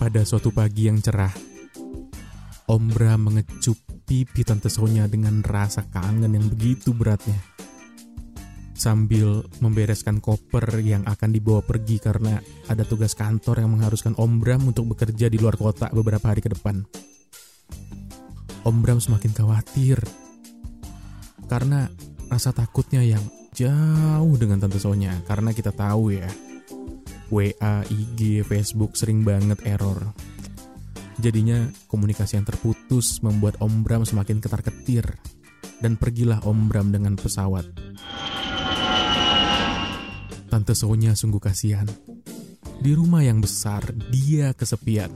Pada suatu pagi yang cerah, Ombra mengecup pipi Tante Sonya dengan rasa kangen yang begitu beratnya. Sambil membereskan koper yang akan dibawa pergi karena ada tugas kantor yang mengharuskan Om Bram untuk bekerja di luar kota beberapa hari ke depan. Om Bram semakin khawatir karena rasa takutnya yang jauh dengan Tante Sonya karena kita tahu ya WA, IG, Facebook sering banget error. Jadinya komunikasi yang terputus membuat Om Bram semakin ketar-ketir dan pergilah Om Bram dengan pesawat. Tante Sonya sungguh kasihan. Di rumah yang besar, dia kesepian.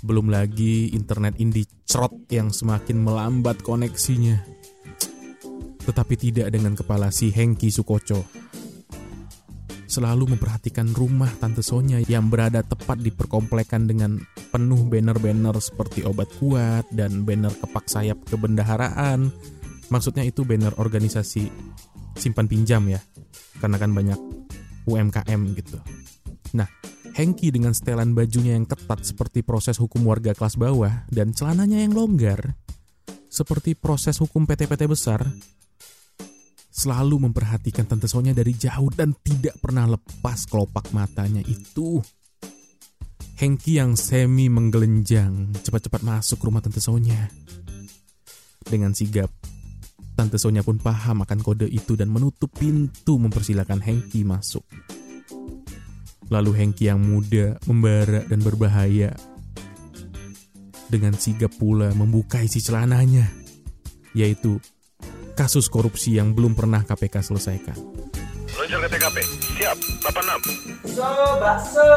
Belum lagi internet indie crot yang semakin melambat koneksinya. Tetapi tidak dengan kepala si Hengki Sukoco. Selalu memperhatikan rumah Tante Sonya yang berada tepat di perkomplekan dengan penuh banner-banner seperti obat kuat dan banner kepak sayap kebendaharaan. Maksudnya itu banner organisasi simpan pinjam ya karena kan banyak UMKM gitu. Nah, Hengki dengan setelan bajunya yang ketat seperti proses hukum warga kelas bawah dan celananya yang longgar seperti proses hukum PT-PT besar selalu memperhatikan Tante Sonya dari jauh dan tidak pernah lepas kelopak matanya itu. Hengki yang semi menggelenjang cepat-cepat masuk rumah Tante Sonya. Dengan sigap, Tante Sonya pun paham akan kode itu dan menutup pintu mempersilahkan Hengki masuk. Lalu Hengki yang muda, membara, dan berbahaya dengan sigap pula membuka isi celananya, yaitu kasus korupsi yang belum pernah KPK selesaikan. Luncur ke TKP. Siap, 86. So, bakso.